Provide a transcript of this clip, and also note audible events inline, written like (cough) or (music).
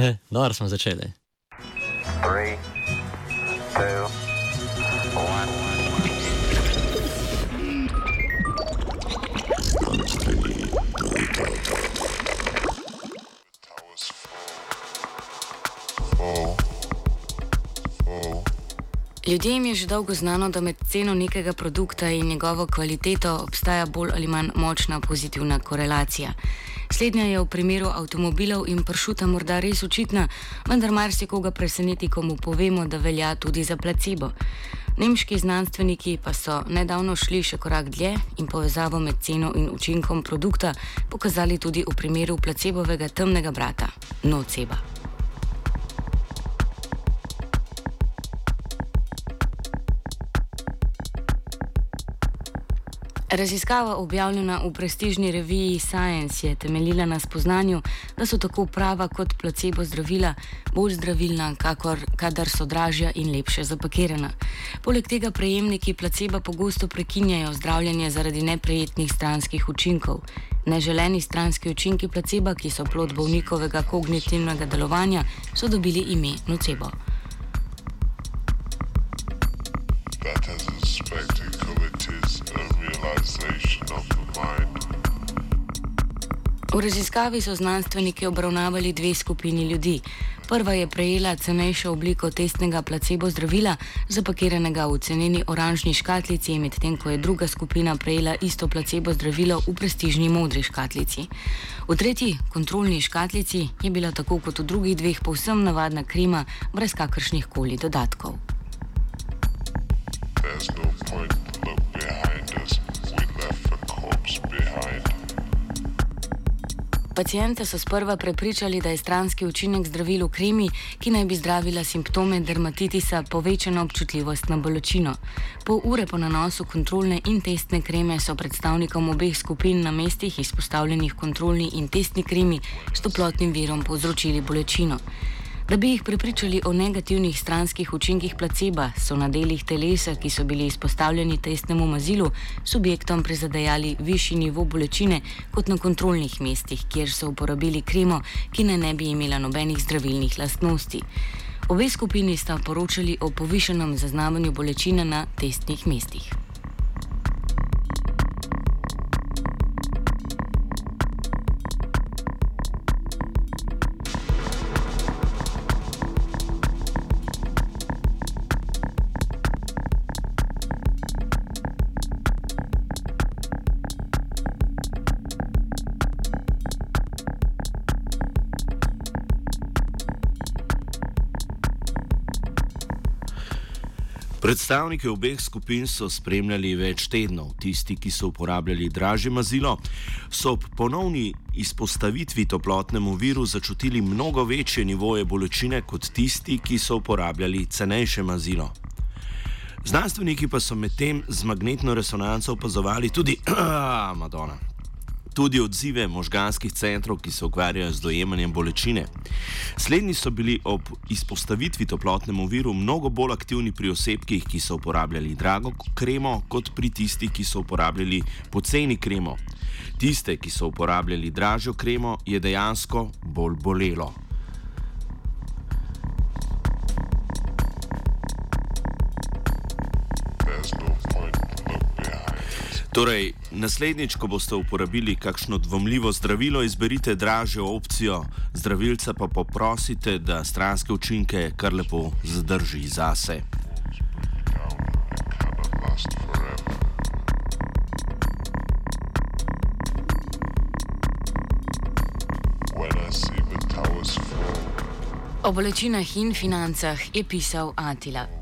(laughs) Dobro smo začeli. Three, two. Ljudem je že dolgo znano, da med ceno nekega produkta in njegovo kvaliteto obstaja bolj ali manj močna pozitivna korelacija. Slednja je v primeru avtomobilov in pršuta morda res očitna, vendar marsikoga preseneti, ko mu povemo, da velja tudi za placebo. Nemški znanstveniki pa so nedavno šli še korak dlje in povezavo med ceno in učinkom produkta pokazali tudi v primeru placebovega temnega brata, noceba. Raziskava, objavljena v prestižni reviji Science, je temeljila na spoznanju, da so tako prava kot placebo zdravila bolj zdravilna, kakor kadar so dražja in lepše zapakirana. Poleg tega prejemniki placeba pogosto prekinjajo zdravljenje zaradi neprijetnih stranskih učinkov. Neželeni stranski učinki placeba, ki so plod bolnikovega kognitivnega delovanja, so dobili ime nocebo. V raziskavi so znanstveniki obravnavali dve skupini ljudi. Prva je prejela cenejšo obliko testnega placebo zdravila, zapakiranega v ceneni oranžni škatlici, medtem ko je druga skupina prejela isto placebo zdravilo v prestižni modri škatlici. V tretji, kontrolni škatlici, je bila tako kot v drugih dveh povsem navadna krema, brez kakršnih koli dodatkov. There's no point Pacijente so sprva prepričali, da je stranski učinek zdravil v kremi, ki naj bi zdravila simptome dermatitisa, povečana občutljivost na bolečino. Pol ure po nanosu kontrolne in testne kreme so predstavnikom obeh skupin na mestih izpostavljenih kontrolni in testni kremi s toplotnim virom povzročili bolečino. Da bi jih prepričali o negativnih stranskih učinkih placeba, so na delih telesa, ki so bili izpostavljeni testnemu mazilu, subjektom prizadajali višji nivo bolečine kot na kontrolnih mestih, kjer so uporabili kremo, ki ne, ne bi imela nobenih zdravilnih lastnosti. Obe skupini sta poročali o povišenem zaznavanju bolečine na testnih mestih. Predstavniki obeh skupin so spremljali več tednov. Tisti, ki so uporabljali dražje mazilo, so ob ponovni izpostavitvi toplotnemu viru začutili mnogo večje nivoje bolečine kot tisti, ki so uporabljali cenejše mazilo. Znanstveniki pa so medtem z magnetno resonanco opazovali tudi (clears throat) Madonna tudi odzive možganskih centrov, ki se ukvarjajo z dojemanjem bolečine. Slednji so bili ob izpostavitvi toplotnemu viru mnogo bolj aktivni pri osebkih, ki so uporabljali drago kremo, kot pri tistih, ki so uporabljali poceni kremo. Tiste, ki so uporabljali dražjo kremo, je dejansko bolj bolelo. Torej, naslednjič, ko boste uporabili kakšno dvomljivo zdravilo, izberite dražjo opcijo, zdravilca pa poprosite, da stranske učinke kar lepo zadrži zase. O bolečinah in financah je pisal Atila.